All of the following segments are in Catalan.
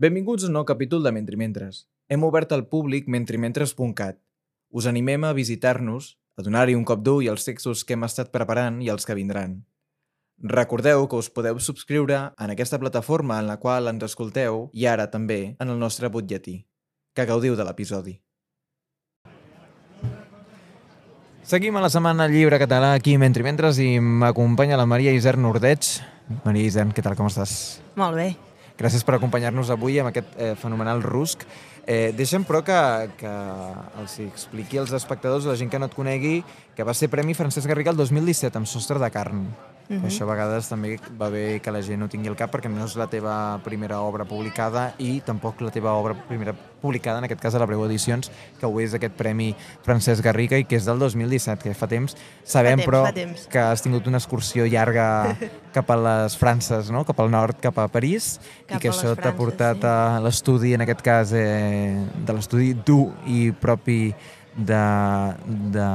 Benvinguts a un nou capítol de Mentrimentres. Hem obert al públic mentrimentres.cat. Us animem a visitar-nos, a donar-hi un cop d'ull als textos que hem estat preparant i els que vindran. Recordeu que us podeu subscriure en aquesta plataforma en la qual ens escolteu i ara també en el nostre butlletí. Que gaudiu de l'episodi. Seguim a la Setmana Llibre Català aquí a Mentrimentres i m'acompanya la Maria Isern Nordeig. Maria Isern, què tal, com estàs? Molt bé. Gràcies per acompanyar-nos avui amb aquest eh, fenomenal rusc. Eh, deixa'm, però, que, que els expliqui als espectadors, a la gent que no et conegui, que va ser Premi Francesc Garriga el 2017 amb Sostre de carn. Uh -huh. Això a vegades també va bé que la gent no tingui el cap perquè no és la teva primera obra publicada i tampoc la teva obra primera publicada, en aquest cas a la Breu Edicions, que ho és aquest Premi Francesc Garriga i que és del 2017, que fa temps. Sabem, fa temps, però, fa temps. que has tingut una excursió llarga cap a les Frances, no? cap al nord, cap a París, Cap i que això t'ha portat sí. a l'estudi, en aquest cas, eh, de l'estudi dur i propi de, de,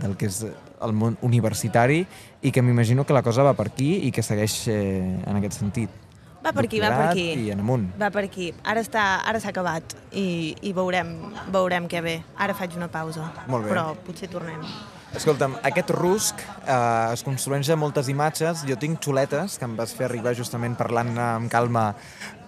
del que és el món universitari i que m'imagino que la cosa va per aquí i que segueix eh, en aquest sentit. Va per aquí, va per aquí. I en amunt. Va per aquí. Ara està, ara s'ha acabat i, i veurem, veurem què ve. Ara faig una pausa. Molt bé. Però potser tornem. Escolta'm, aquest rusc eh, es construeix de moltes imatges. Jo tinc xuletes que em vas fer arribar justament parlant amb calma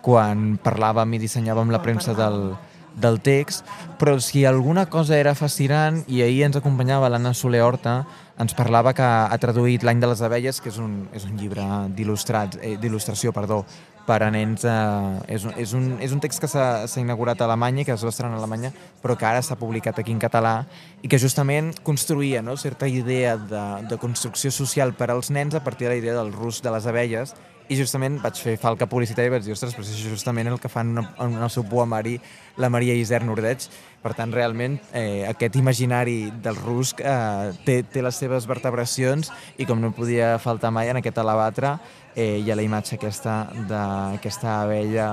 quan parlàvem i dissenyàvem la premsa del. Del text, però si alguna cosa era fascinant, i ahir ens acompanyava l'Anna Soler Horta, ens parlava que ha traduït L'any de les abelles, que és un, és un llibre eh, d'il·lustració, perdó, per a nens. Eh, és, un, és, un, és un text que s'ha inaugurat a Alemanya, que es va estrenar a Alemanya, però que ara s'ha publicat aquí en català i que justament construïa no, certa idea de, de construcció social per als nens a partir de la idea del rus de les abelles i justament vaig fer falca publicitària i vaig dir, ostres, però és justament el que fan en, el seu poemari la Maria Isern Nordeig. Per tant, realment, eh, aquest imaginari del rusc eh, té, té les seves vertebracions i com no podia faltar mai en aquest alabatre eh, hi ha la imatge aquesta d'aquesta abella.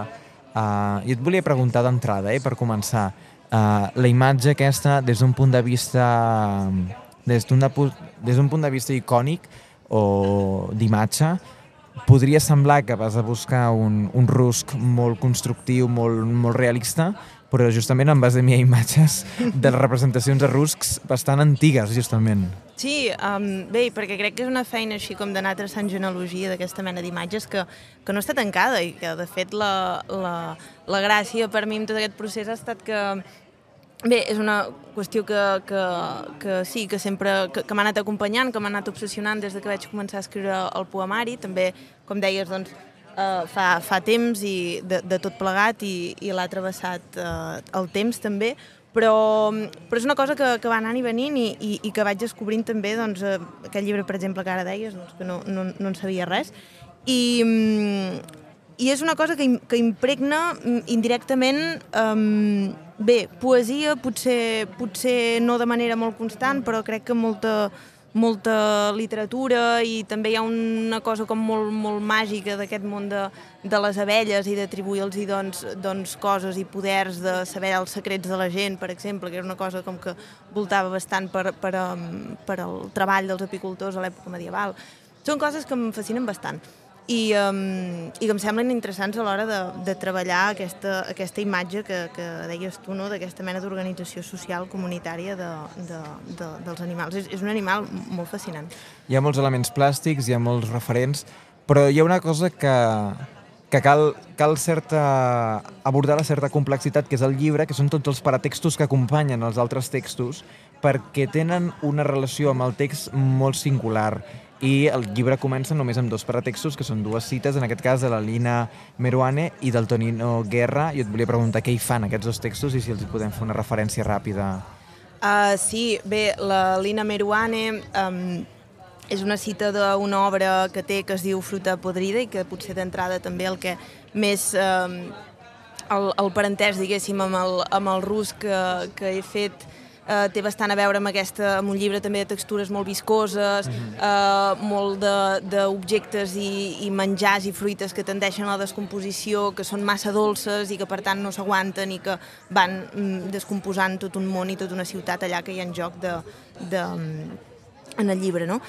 Eh, I et volia preguntar d'entrada, eh, per començar, eh, la imatge aquesta des d'un punt de vista des d'un punt de vista icònic o d'imatge, podria semblar que vas a buscar un, un rusc molt constructiu, molt, molt realista, però justament em vas enviar imatges de representacions de ruscs bastant antigues, justament. Sí, um, bé, perquè crec que és una feina així com d'anar traçant genealogia d'aquesta mena d'imatges que, que no està tancada i que, de fet, la, la, la gràcia per mi en tot aquest procés ha estat que Bé, és una qüestió que, que, que sí, que sempre que, que m'ha anat acompanyant, que m'ha anat obsessionant des de que vaig començar a escriure el poemari. També, com deies, doncs, eh, fa, fa temps i de, de tot plegat i, i l'ha travessat eh, el temps també, però, però és una cosa que, que va anant i venint i, i, i que vaig descobrint també, doncs, eh, aquest llibre, per exemple, que ara deies, doncs, que no, no, no en sabia res. I, mm, i és una cosa que, que impregna mm, indirectament um, bé, poesia potser, potser no de manera molt constant però crec que molta, molta literatura i també hi ha una cosa com molt, molt màgica d'aquest món de, de les abelles i d'atribuir-los doncs, doncs coses i poders de saber els secrets de la gent, per exemple, que era una cosa com que voltava bastant per, per, per al treball dels apicultors a l'època medieval. Són coses que em fascinen bastant i, um, i que em semblen interessants a l'hora de, de treballar aquesta, aquesta imatge que, que deies tu, no? d'aquesta mena d'organització social comunitària de, de, de, dels animals. És, és un animal molt fascinant. Hi ha molts elements plàstics, hi ha molts referents, però hi ha una cosa que, que cal, cal certa, abordar la certa complexitat, que és el llibre, que són tots els paratextos que acompanyen els altres textos, perquè tenen una relació amb el text molt singular i el llibre comença només amb dos paratextos, que són dues cites, en aquest cas de la Lina Meruane i del Tonino Guerra, i et volia preguntar què hi fan aquests dos textos i si els hi podem fer una referència ràpida. Uh, sí, bé, la Lina Meruane um, és una cita d'una obra que té que es diu Fruta podrida i que potser d'entrada també el que més um, el, el parentès, diguéssim, amb el, amb el rus que, que he fet eh, té bastant a veure amb, aquesta, amb un llibre també de textures molt viscoses, eh, molt de- d'objectes i, i menjars i fruites que tendeixen a la descomposició, que són massa dolces i que per tant no s'aguanten i que van mm, descomposant tot un món i tota una ciutat allà que hi ha en joc de, de, mm, en el llibre, no?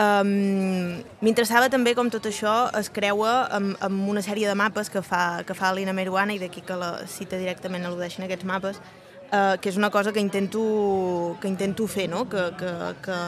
Um, M'interessava també com tot això es creua amb, amb una sèrie de mapes que fa, que fa Lina Meruana i d'aquí que la cita directament al·ludeixen aquests mapes, uh, que és una cosa que intento, que intento fer, no? que, que, que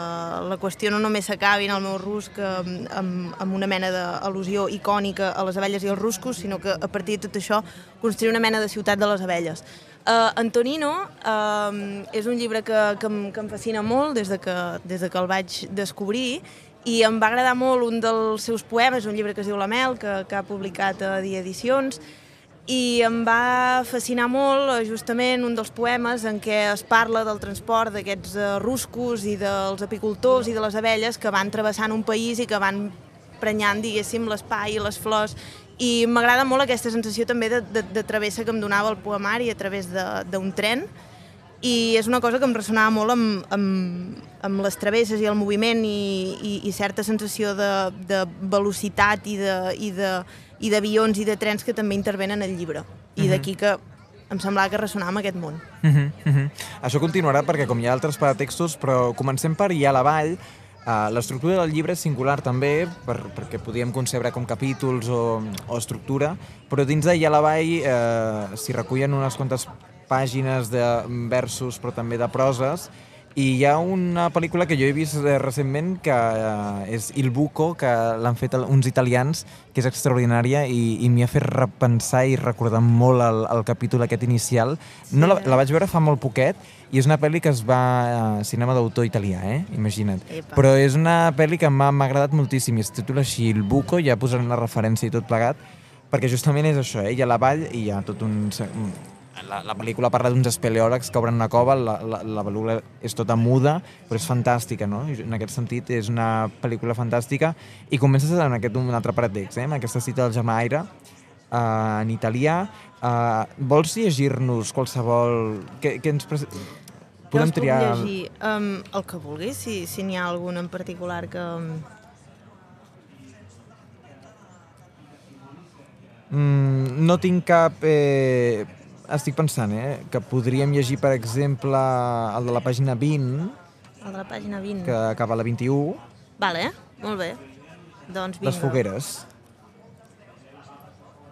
la qüestió no només s'acabi en el meu rus que amb, amb una mena d'al·lusió icònica a les abelles i els ruscos, sinó que a partir de tot això construir una mena de ciutat de les abelles. Uh, Antonino uh, és un llibre que, que, em, que em fascina molt des de que, des de que el vaig descobrir i em va agradar molt un dels seus poemes, un llibre que es diu La Mel, que, que ha publicat a Dia Edicions, i em va fascinar molt eh, justament un dels poemes en què es parla del transport d'aquests uh, ruscos i dels apicultors i de les abelles que van travessant un país i que van prenyant, diguéssim, l'espai i les flors. I m'agrada molt aquesta sensació també de, de, de travessa que em donava el poemari a través d'un tren. I és una cosa que em ressonava molt amb, amb, amb les travesses i el moviment i, i, i certa sensació de, de velocitat i d'avions i, i de trens que també intervenen al llibre. I uh -huh. d'aquí que em semblava que ressonava amb aquest món. Uh -huh, uh -huh. Això continuarà perquè com hi ha altres paratextos, però comencem per Hi ha la vall, Uh, L'estructura del llibre és singular també, per, perquè podíem concebre com capítols o, o estructura, però dins d'Allà a la vall eh, s'hi recullen unes quantes pàgines de versos però també de proses, i hi ha una pel·lícula que jo he vist eh, recentment que uh, és Il Buco, que l'han fet uns italians, que és extraordinària i, i m'hi ha fet repensar i recordar molt el, el capítol aquest inicial. Sí. No la, la vaig veure fa molt poquet i és una pel·li que es va a cinema d'autor italià, eh? Imagina't. Epa. Però és una pel·li que m'ha agradat moltíssim i es titula així Il Buco, ja posarem la referència i tot plegat, perquè justament és això, eh? hi ha la vall i hi ha tot un... La, la pel·lícula parla d'uns espeleòlegs que obren una cova, la, la, la pel·lícula és tota muda, però és fantàstica, no? I en aquest sentit és una pel·lícula fantàstica i comences en aquest un altre pretext, eh? amb aquesta cita del Gemma Aire, uh, en italià. Uh, vols llegir-nos qualsevol... Què, què ens podem jo triar... puc llegir um, el que vulguis, si, si n'hi ha algun en particular que... Mm, no tinc cap... Eh, estic pensant, eh, que podríem llegir, per exemple, el de la pàgina 20. El de la pàgina 20. Que acaba la 21. Vale, molt bé. Doncs vinga. Les fogueres.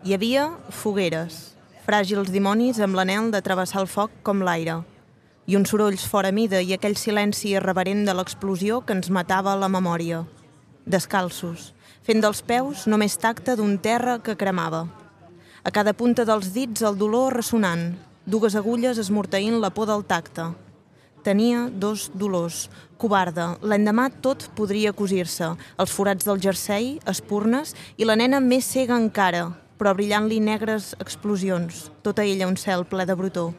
Hi havia fogueres, fràgils dimonis amb l'anel de travessar el foc com l'aire i uns sorolls fora mida i aquell silenci irreverent de l'explosió que ens matava la memòria. Descalços, fent dels peus només tacte d'un terra que cremava. A cada punta dels dits el dolor ressonant, dues agulles esmorteint la por del tacte. Tenia dos dolors. Covarda, l'endemà tot podria cosir-se, els forats del jersei, espurnes, i la nena més cega encara, però brillant-li negres explosions, tota ella un cel ple de brutó.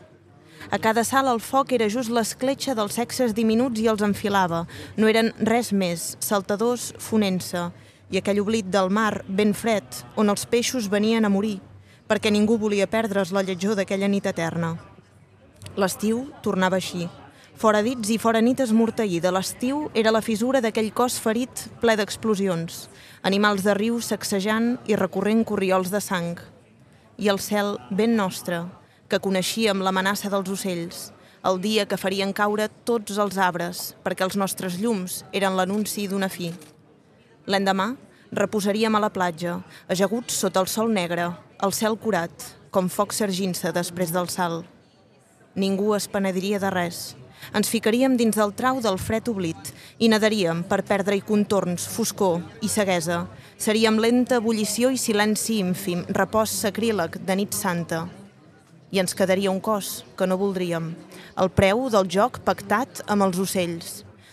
A cada sala el foc era just l'escletxa dels sexes diminuts i els enfilava. No eren res més, saltadors fonent-se, i aquell oblit del mar ben fred, on els peixos venien a morir, perquè ningú volia perdre's la lletjor d'aquella nit eterna. L'estiu tornava així. Fora dits i fora nit esmorteïda, l'estiu era la fissura d'aquell cos ferit ple d'explosions, animals de riu sacsejant i recorrent corriols de sang. I el cel ben nostre, que coneixíem l'amenaça dels ocells, el dia que farien caure tots els arbres, perquè els nostres llums eren l'anunci d'una fi. L'endemà reposaríem a la platja, ajaguts sota el sol negre, el cel curat, com foc sergint-se després del salt. Ningú es penediria de res. Ens ficaríem dins del trau del fred oblit i nadaríem per perdre-hi contorns, foscor i ceguesa. Seríem lenta ebullició i silenci ínfim, repòs sacríleg de nit santa, i ens quedaria un cos que no voldríem. El preu del joc pactat amb els ocells.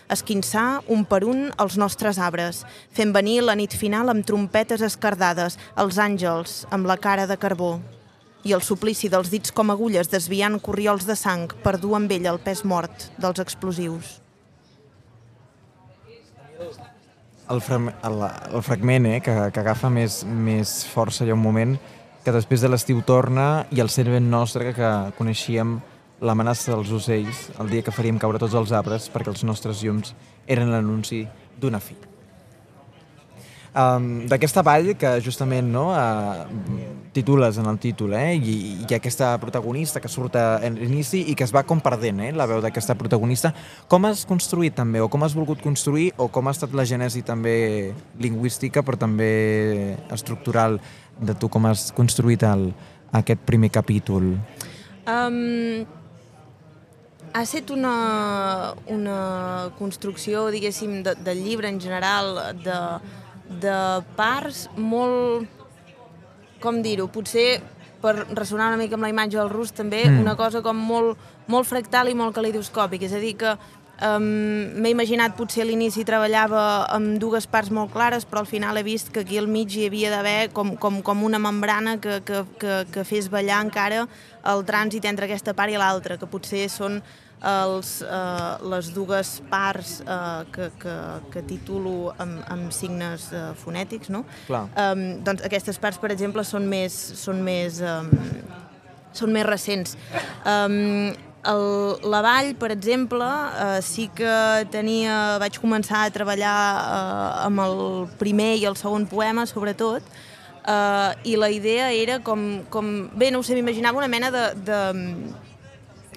Esquinçar un per un els nostres arbres, fent venir la nit final amb trompetes escardades, els àngels amb la cara de carbó, i el suplici dels dits com agulles desviant corriols de sang per dur amb ell el pes mort dels explosius. El, fra el, el fragment eh, que, que agafa més, més força allà un moment que després de l'estiu torna i el ser ben nostre que coneixíem l'amenaça dels ocells el dia que faríem caure tots els arbres perquè els nostres llums eren l'anunci d'una fi. um, d'aquesta vall que justament no, uh, titules en el títol, eh? I, i aquesta protagonista que surt a l'inici i que es va com perdent, eh? la veu d'aquesta protagonista. Com has construït també, o com has volgut construir, o com ha estat la gènesi també lingüística, però també estructural de tu com has construït el, aquest primer capítol? Um, ha estat una, una construcció, diguéssim, de, del llibre en general, de, de parts molt... Com dir-ho? Potser per ressonar una mica amb la imatge del rus també, mm. una cosa com molt, molt fractal i molt calidoscòpic, és a dir que um, m'he imaginat potser a l'inici treballava amb dues parts molt clares, però al final he vist que aquí al mig hi havia d'haver com, com, com una membrana que, que, que, que fes ballar encara el trànsit entre aquesta part i l'altra, que potser són els, eh, les dues parts eh, que, que, que titulo amb, amb signes eh, fonètics, no? Clar. Um, doncs aquestes parts, per exemple, són més, són més, um, són més recents. Um, el, la Vall, per exemple, eh, sí que tenia, vaig començar a treballar eh, amb el primer i el segon poema, sobretot, eh, i la idea era com, com bé, no ho sé, m'imaginava una mena de, de,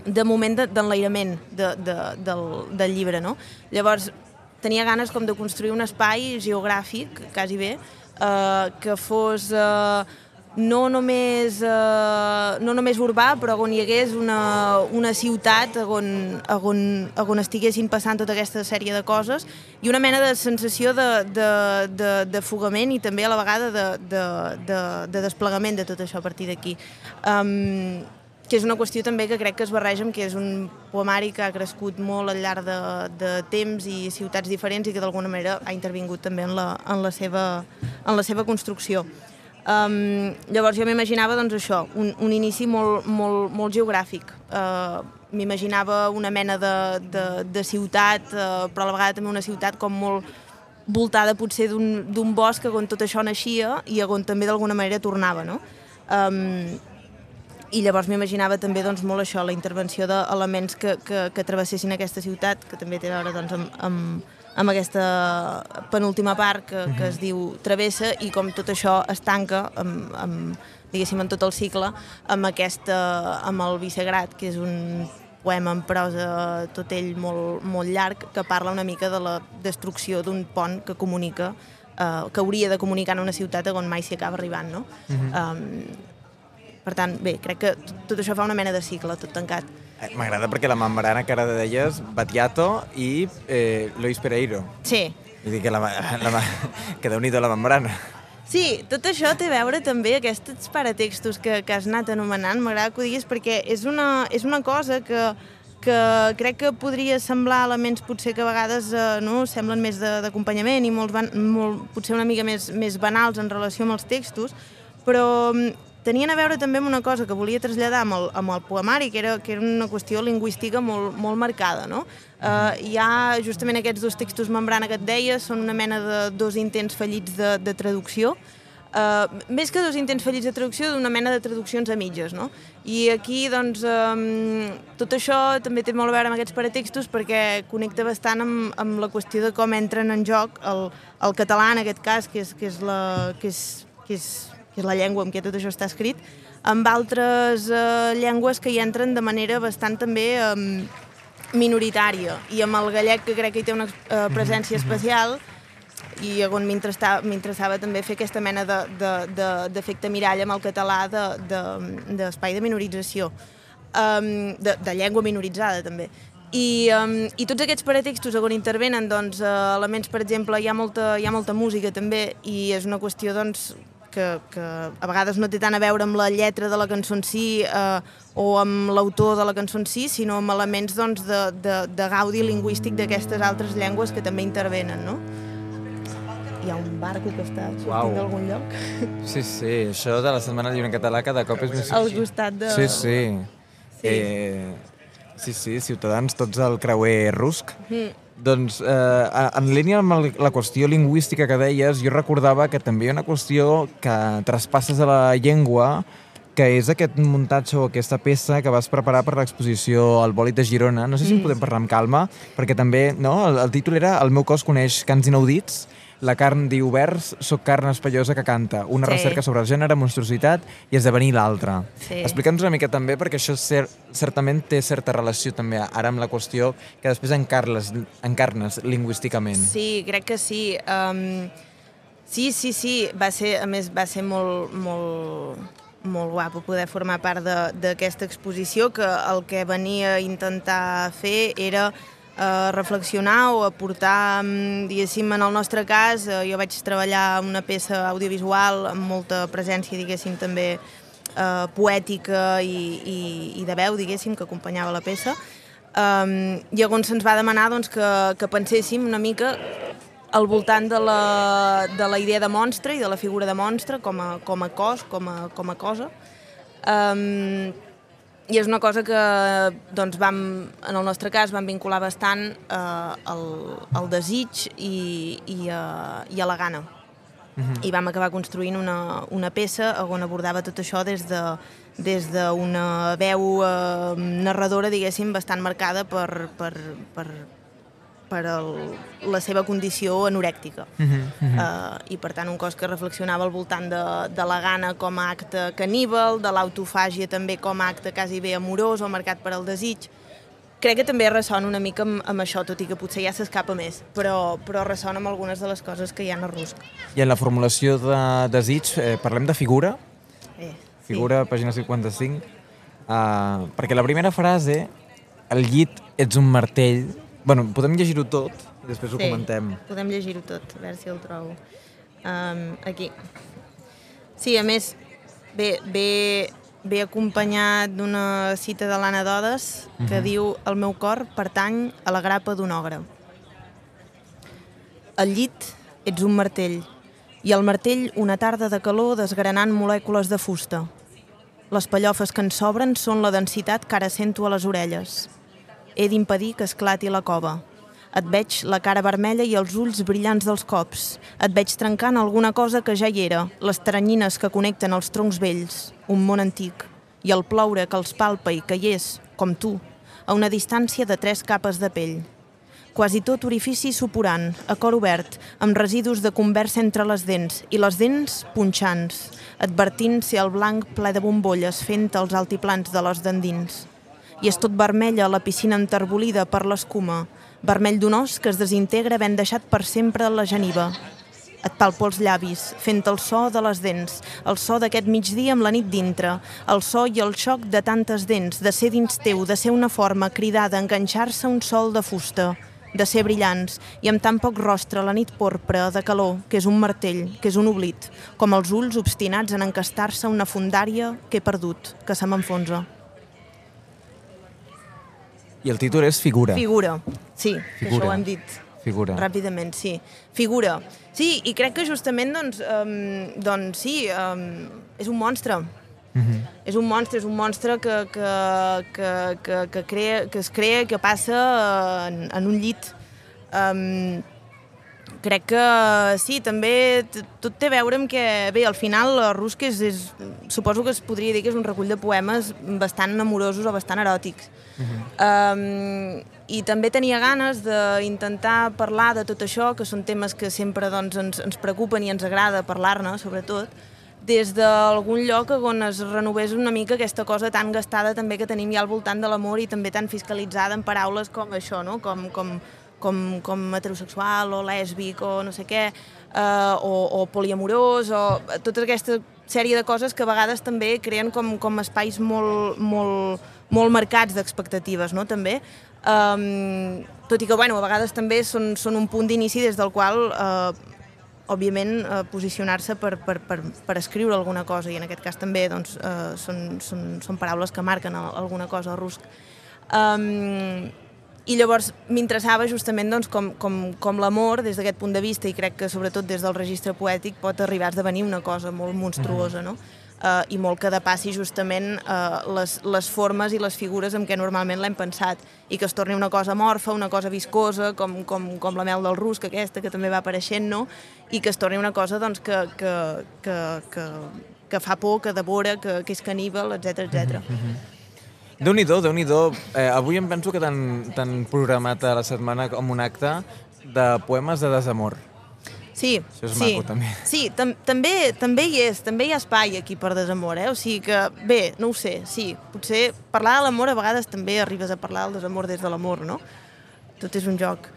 de moment d'enlairament de, de, del, del llibre, no? Llavors, tenia ganes com de construir un espai geogràfic, quasi bé, eh, que fos eh, no, només, eh, no només urbà, però on hi hagués una, una ciutat on, on, on estiguessin passant tota aquesta sèrie de coses i una mena de sensació de, de, de, de fugament i també a la vegada de, de, de, de desplegament de tot això a partir d'aquí. Um, que és una qüestió també que crec que es barreja amb que és un poemari que ha crescut molt al llarg de, de temps i ciutats diferents i que d'alguna manera ha intervingut també en la, en la, seva, en la seva construcció. Um, llavors jo m'imaginava doncs això, un, un inici molt, molt, molt geogràfic. Uh, m'imaginava una mena de, de, de ciutat, uh, però a la vegada també una ciutat com molt voltada potser d'un bosc on tot això naixia i on també d'alguna manera tornava, no? Um, i llavors m'imaginava també doncs, molt això, la intervenció d'elements que, que, que travessessin aquesta ciutat, que també té a veure doncs, amb, amb, amb aquesta penúltima part que, que es diu Travessa i com tot això es tanca amb, amb, diguéssim, en tot el cicle amb, aquesta, amb el Vicegrat, que és un poema en prosa tot ell molt, molt llarg que parla una mica de la destrucció d'un pont que comunica eh, que hauria de comunicar en una ciutat on mai s'hi acaba arribant, no? Uh -huh. um, per tant, bé, crec que tot això fa una mena de cicle, tot tancat. Eh, m'agrada perquè la membrana que ara deies, Batiato i eh, Luis Pereiro. Sí. Vull dir que, la, la, que déu nhi la membrana. Sí, tot això té a veure també aquests paratextos que, que has anat anomenant, m'agrada que ho diguis perquè és una, és una cosa que, que crec que podria semblar elements potser que a vegades eh, no, semblen més d'acompanyament i molts van, molt, potser una mica més, més banals en relació amb els textos, però tenien a veure també amb una cosa que volia traslladar amb el, amb el poemari, que era, que era una qüestió lingüística molt, molt marcada. No? Uh, hi ha justament aquests dos textos membrana que et deia, són una mena de dos intents fallits de, de traducció, Uh, més que dos intents fallits de traducció, d'una mena de traduccions a mitges, no? I aquí, doncs, um, tot això també té molt a veure amb aquests paratextos perquè connecta bastant amb, amb la qüestió de com entren en joc el, el català, en aquest cas, que és, que és, la, que és, que és que és la llengua amb què tot això està escrit, amb altres eh, llengües que hi entren de manera bastant també eh, minoritària. I amb el gallec, que crec que hi té una eh, presència especial, i on m'interessava també fer aquesta mena d'efecte de, de, mirall amb el català d'espai de, de, de minorització, um, de, de llengua minoritzada també. I, um, i tots aquests paratextos on intervenen doncs, elements, per exemple, hi ha, molta, hi ha molta música també i és una qüestió doncs, que, que a vegades no té tant a veure amb la lletra de la cançó en si eh, o amb l'autor de la cançó en si, sinó amb elements doncs, de, de, de gaudi lingüístic d'aquestes altres llengües que també intervenen, no? Hi ha un barco que està sortint wow. d'algun lloc. Sí, sí, això de la Setmana Lliure en Català cada cop és més... Al costat de... Sí, sí. Sí, eh, sí, sí Ciutadans, tots al creuer rusc. Mm. Doncs, eh, en línia amb la qüestió lingüística que deies, jo recordava que també hi ha una qüestió que traspasses a la llengua, que és aquest muntatge o aquesta peça que vas preparar per l'exposició al Bòlit de Girona. No sé si en mm. podem parlar amb calma, perquè també no, el, el títol era El meu cos coneix cants inaudits, la carn diu vers, soc carn espaiosa que canta, una Sí. recerca sobre el gènere, monstruositat i esdevenir l'altre. Sí. Explica'ns una mica també, perquè això cer certament té certa relació també ara amb la qüestió que després encarles, encarnes lingüísticament. Sí, crec que sí. Um, sí, sí, sí. Va ser, a més, va ser molt, molt, molt guapo poder formar part de- d'aquesta exposició, que el que venia a intentar fer era eh, reflexionar o aportar, mm, diguéssim, en el nostre cas, eh, jo vaig treballar una peça audiovisual amb molta presència, diguéssim, també eh, poètica i, i, i de veu, diguéssim, que acompanyava la peça. Um, llavors se'ns va demanar doncs, que, que penséssim una mica al voltant de la, de la idea de monstre i de la figura de monstre com a, com a cos, com a, com a cosa. Um, I és una cosa que doncs, vam, en el nostre cas vam vincular bastant eh, al, al desig i, i, a, i a la gana. I vam acabar construint una, una peça on abordava tot això des de des d'una veu eh, narradora, diguéssim, bastant marcada per, per, per, per el, la seva condició anorèctica. Mm -hmm. Uh, I per tant un cos que reflexionava al voltant de, de la gana com a acte caníbal, de l'autofàgia també com a acte quasi bé amorós o marcat per al desig. Crec que també ressona una mica amb, amb això, tot i que potser ja s'escapa més, però, però ressona amb algunes de les coses que hi ha a Rusc. I en la formulació de desig, eh, parlem de figura, Eh, figura, pàgina 55, uh, perquè la primera frase, el llit ets un martell, bueno, podem llegir-ho tot i després ho Sí, comentem. podem llegir-ho tot, a veure si el trobo. Um, aquí. Sí, a més, ve, ve, ve acompanyat d'una cita de l'Anna Dodes que Mhm. diu «El meu cor pertany a la grapa d'un ogre». Al llit ets un martell i al martell una tarda de calor desgranant molècules de fusta. Les pallofes que en sobren són la densitat que ara sento a les orelles. He d'impedir que esclati la cova. Et veig la cara vermella i els ulls brillants dels cops. Et veig trencant alguna cosa que ja hi era, les teranyines que connecten els troncs vells, un món antic, i el ploure que els palpa i que hi és, com tu, a una distància de tres capes de pell. Quasi tot orifici suporant, a cor obert, amb residus de conversa entre les dents, i les dents punxants, advertint si el blanc ple de bombolles fent els altiplans de les d'endins. I és tot vermella la piscina enterbolida per l'escuma, vermell d'un os que es desintegra ben deixat per sempre la geniva. Et palpo els llavis, fent el so de les dents, el so d'aquest migdia amb la nit dintre, el so i el xoc de tantes dents, de ser dins teu, de ser una forma cridada, enganxar-se un sol de fusta, de ser brillants, i amb tan poc rostre la nit porpra, de calor, que és un martell, que és un oblit, com els ulls obstinats en encastar-se una fundària que he perdut, que se m'enfonsa. I el títol és Figura. Figura, sí, que Figura. això ho hem dit Figura. ràpidament, sí. Figura. Sí, i crec que justament, doncs, um, doncs sí, um, és un monstre. Mhm. És un monstre, és un monstre que, que, que, que, que, crea, que es crea, que passa en, en un llit. Um, crec que sí, també tot té a veure amb que, bé, al final la Rusk és, és, suposo que es podria dir que és un recull de poemes bastant amorosos o bastant eròtics. Um, I també tenia ganes d'intentar parlar de tot això, que són temes que sempre doncs, ens, ens preocupen i ens agrada parlar-ne, sobretot, des d'algun lloc on es renovés una mica aquesta cosa tan gastada també que tenim ja al voltant de l'amor i també tan fiscalitzada en paraules com això, no? com, com, com, com heterosexual o lèsbic o no sé què, eh, o, o poliamorós, o tota aquesta sèrie de coses que a vegades també creen com, com espais molt, molt, molt marcats d'expectatives, no?, també. Um, tot i que, bueno, a vegades també són, són un punt d'inici des del qual eh, òbviament, eh, posicionar-se per, per, per, per escriure alguna cosa, i en aquest cas també doncs, eh, són, són, són paraules que marquen al- alguna cosa rusc. Um, I llavors m'interessava justament doncs, com, com, com l'amor, des d'aquest punt de vista, i crec que sobretot des del registre poètic, pot arribar a esdevenir una cosa molt monstruosa, no? Uh, i molt que depassi justament uh, les, les formes i les figures amb què normalment l'hem pensat i que es torni una cosa morfa, una cosa viscosa com, com, com la mel del rusc aquesta que també va apareixent, no? i que es torni una cosa doncs, que, que, que, que, que fa por, que devora, que, que és caníbal, etc etc. Déu-n'hi-do, déu nhi déu eh, Avui em penso que t'han programat a la setmana com un acte de poemes de desamor. Sí, Això és sí. maco, també. Sí, tam també, també hi és, també hi ha espai aquí per desamor, eh? O sigui que, bé, no ho sé, sí, potser parlar de l'amor a vegades també arribes a parlar del desamor des de l'amor, no? Tot és un joc.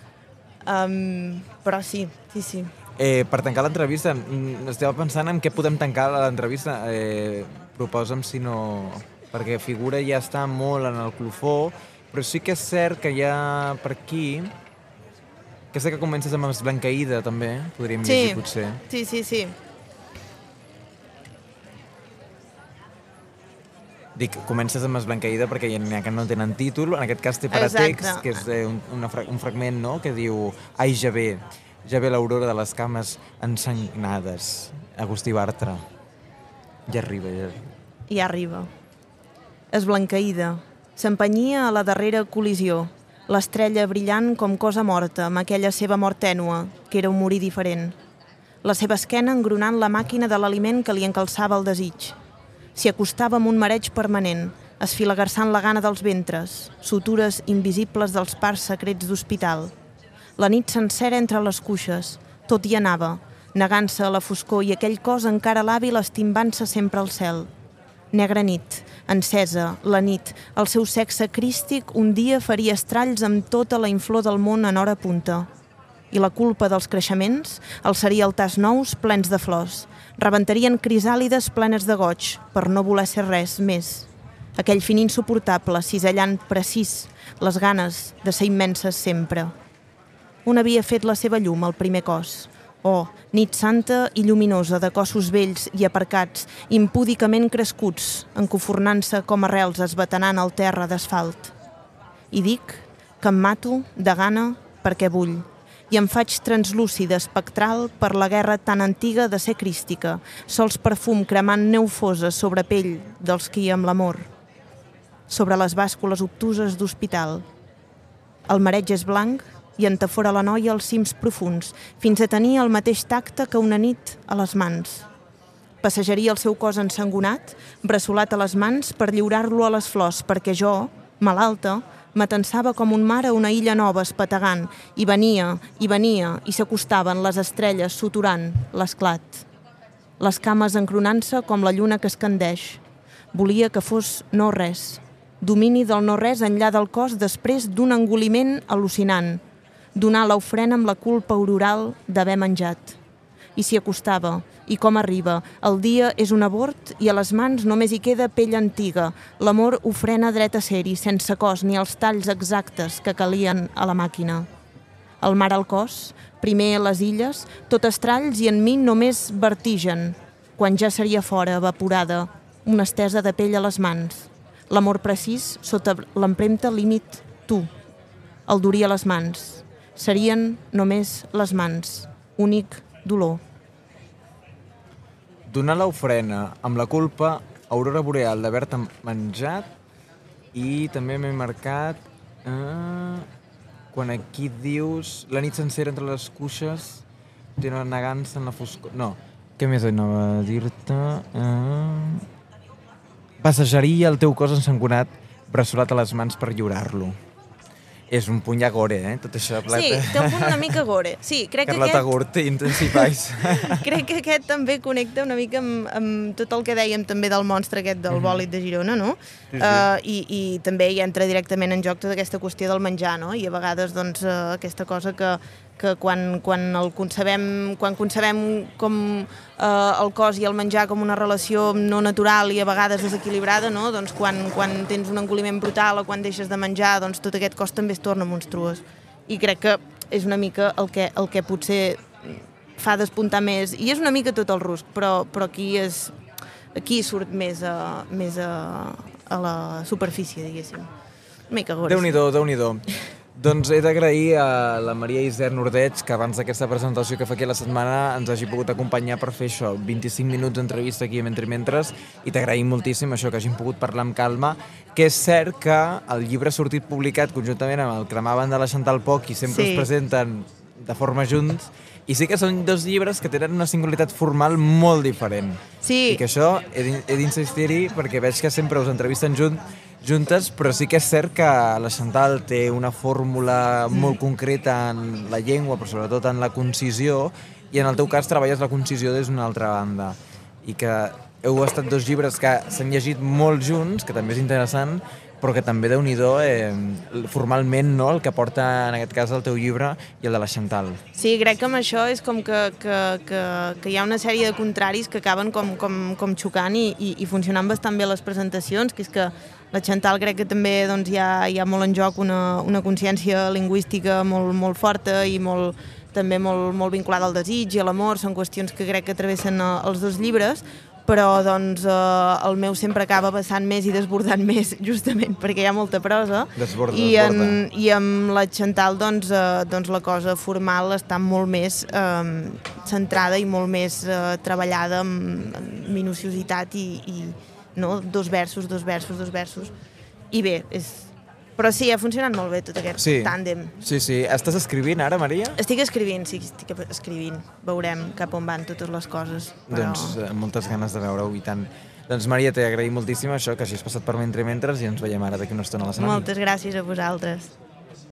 Um, però sí, sí, sí. Eh, per tancar l'entrevista, mm, estava pensant en què podem tancar l'entrevista. Eh, proposa'm si no... Perquè figura ja està molt en el clofó, però sí que és cert que hi ha per aquí... Aquesta que comences amb Esblanqueïda, també, podríem Sí. llegir, potser. Sí, sí, sí. Dic, comences amb Esblanqueïda perquè hi ha que no tenen títol, en aquest cas té per a text, que és eh, un, una, un fragment no? que diu Ai, ja ve, ja ve l'aurora de les cames ensangnades. Agustí Bartra. Ja arriba, ja arriba. I arriba. Esblanqueïda. S'empenyia a la darrera col·lisió. L'estrella brillant com cosa morta, amb aquella seva mort tènua, que era un morir diferent. La seva esquena engronant la màquina de l'aliment que li encalçava el desig. S'hi acostava amb un mareig permanent, esfilagarçant la gana dels ventres, sutures invisibles dels parts secrets d'hospital. La nit sencera entre les cuixes, tot hi anava, negant-se a la foscor i aquell cos encara l'hàbil estimbant-se sempre al cel. Negra nit, encesa, la nit, el seu sexe crístic un dia faria estralls amb tota la inflor del món en hora punta. I la culpa dels creixements alçaria altars nous plens de flors. Rebentarien crisàlides plenes de goig per no voler ser res més. Aquell fin insuportable, cisellant precís, les ganes de ser immenses sempre. Un havia fet la seva llum al primer cos. Oh, nit santa i lluminosa de cossos vells i aparcats, impúdicament crescuts, encofornant-se com arrels esbatanant el terra d'asfalt. I dic que em mato de gana perquè vull, i em faig translúcida, espectral, per la guerra tan antiga de ser crística, sols perfum cremant neu fosa sobre pell dels qui amb l'amor, sobre les bàscules obtuses d'hospital. El mareig és blanc i entafora la noia als cims profuns, fins a tenir el mateix tacte que una nit a les mans. Passejaria el seu cos ensangonat, bressolat a les mans per lliurar-lo a les flors, perquè jo, malalta, m'atensava com un mar a una illa nova espetegant, i venia, i venia, i s'acostaven les estrelles suturant l'esclat. Les cames encronant-se com la lluna que escandeix. Volia que fos no res, domini del no res enllà del cos després d'un engoliment al·lucinant, donar l'ofrena amb la culpa auroral d'haver menjat. I s'hi acostava, i com arriba, el dia és un abort i a les mans només hi queda pell antiga. L'amor ofrena dret a ser-hi, sense cos ni els talls exactes que calien a la màquina. El mar al cos, primer les illes, tot estralls i en mi només vertigen, quan ja seria fora, evaporada, una estesa de pell a les mans. L'amor precís, sota l'empremta límit, tu. El duria les mans. Serien només les mans. Únic dolor. Donar l'ofrena amb la culpa aurora boreal d'haver-te menjat i també m'he marcat eh, quan aquí dius la nit sencera entre les cuixes té una negant-se en la foscor... No, què més anava a dir-te? Eh, passejaria el teu cos ensangonat bressolat a les mans per lliurar-lo. És un puny a gore, eh? Tot això. Sí, Plata. té un punt una mica gore. Sí, crec que Carlota aquest... Gurt, Intensifais. Crec que aquest també connecta una mica amb, amb tot el que dèiem també del monstre aquest del bòlit de Girona, no? Sí, sí. Uh, i, I també hi entra directament en joc tota aquesta qüestió del menjar, no? I a vegades, doncs, uh, aquesta cosa que, que quan, quan el concebem, quan concebem com uh, el cos i el menjar com una relació no natural i a vegades desequilibrada, no? Doncs quan, quan tens un engoliment brutal o quan deixes de menjar, doncs tot aquest cos també es torna monstruós. I crec que és una mica el que, el que potser fa despuntar més, i és una mica tot el rusc, però, però aquí és aquí surt més a, més a, a la superfície, diguéssim. Una mica gore. Déu-n'hi-do, déu nhi déu Doncs he d'agrair a la Maria Iser Nordeig que abans d'aquesta presentació que fa aquí la setmana ens hagi pogut acompanyar per fer això, 25 minuts d'entrevista aquí a Mentre Mentres i t'agraïm moltíssim això que hagin pogut parlar amb calma que és cert que el llibre ha sortit publicat conjuntament amb el Cremaven de la Chantal Poc i sempre Sí. us presenten de forma junts i sí que són dos llibres que tenen una singularitat formal molt diferent. Sí. I que això he d'in- he d'insistir-hi perquè veig que sempre us entrevisten junt, juntes, però sí que és cert que la Chantal té una fórmula molt concreta en la llengua, però sobretot en la concisió, i en el teu cas treballes la concisió des d'una altra banda i que heu estat dos llibres que s'han llegit molt junts, que també és interessant, però que també, déu nhi eh, formalment, no?, el que porta, en aquest cas, el teu llibre i el de la Chantal. Sí, crec que amb això és com que, que, que, que hi ha una sèrie de contraris que acaben com, com, com xocant i, i, i funcionant bastant bé les presentacions, que és que la Chantal crec que també doncs, hi, ha, hi ha molt en joc una, una consciència lingüística molt, molt forta i molt, també molt, molt vinculada al desig i a l'amor, són qüestions que crec que travessen eh, els dos llibres, però doncs, eh, el meu sempre acaba vessant més i desbordant més, justament perquè hi ha molta prosa. Desborda, I, desborda. en, I amb la Chantal doncs, eh, doncs la cosa formal està molt més eh, centrada i molt més eh, treballada amb, amb minuciositat i, i no? dos versos, dos versos, dos versos. I bé, és, però sí, ha funcionat molt bé tot aquest Sí. tàndem. Sí, sí. Estàs escrivint ara, Maria? Estic escrivint, sí, estic escrivint. Veurem cap on van totes les coses. Però... Doncs eh, amb moltes ganes de veure-ho i tant. Doncs Maria, t'he agraït moltíssim això, que hagis passat per Mentre Mentres i ens veiem ara d'aquí una estona a l'escenari. Moltes gràcies a vosaltres.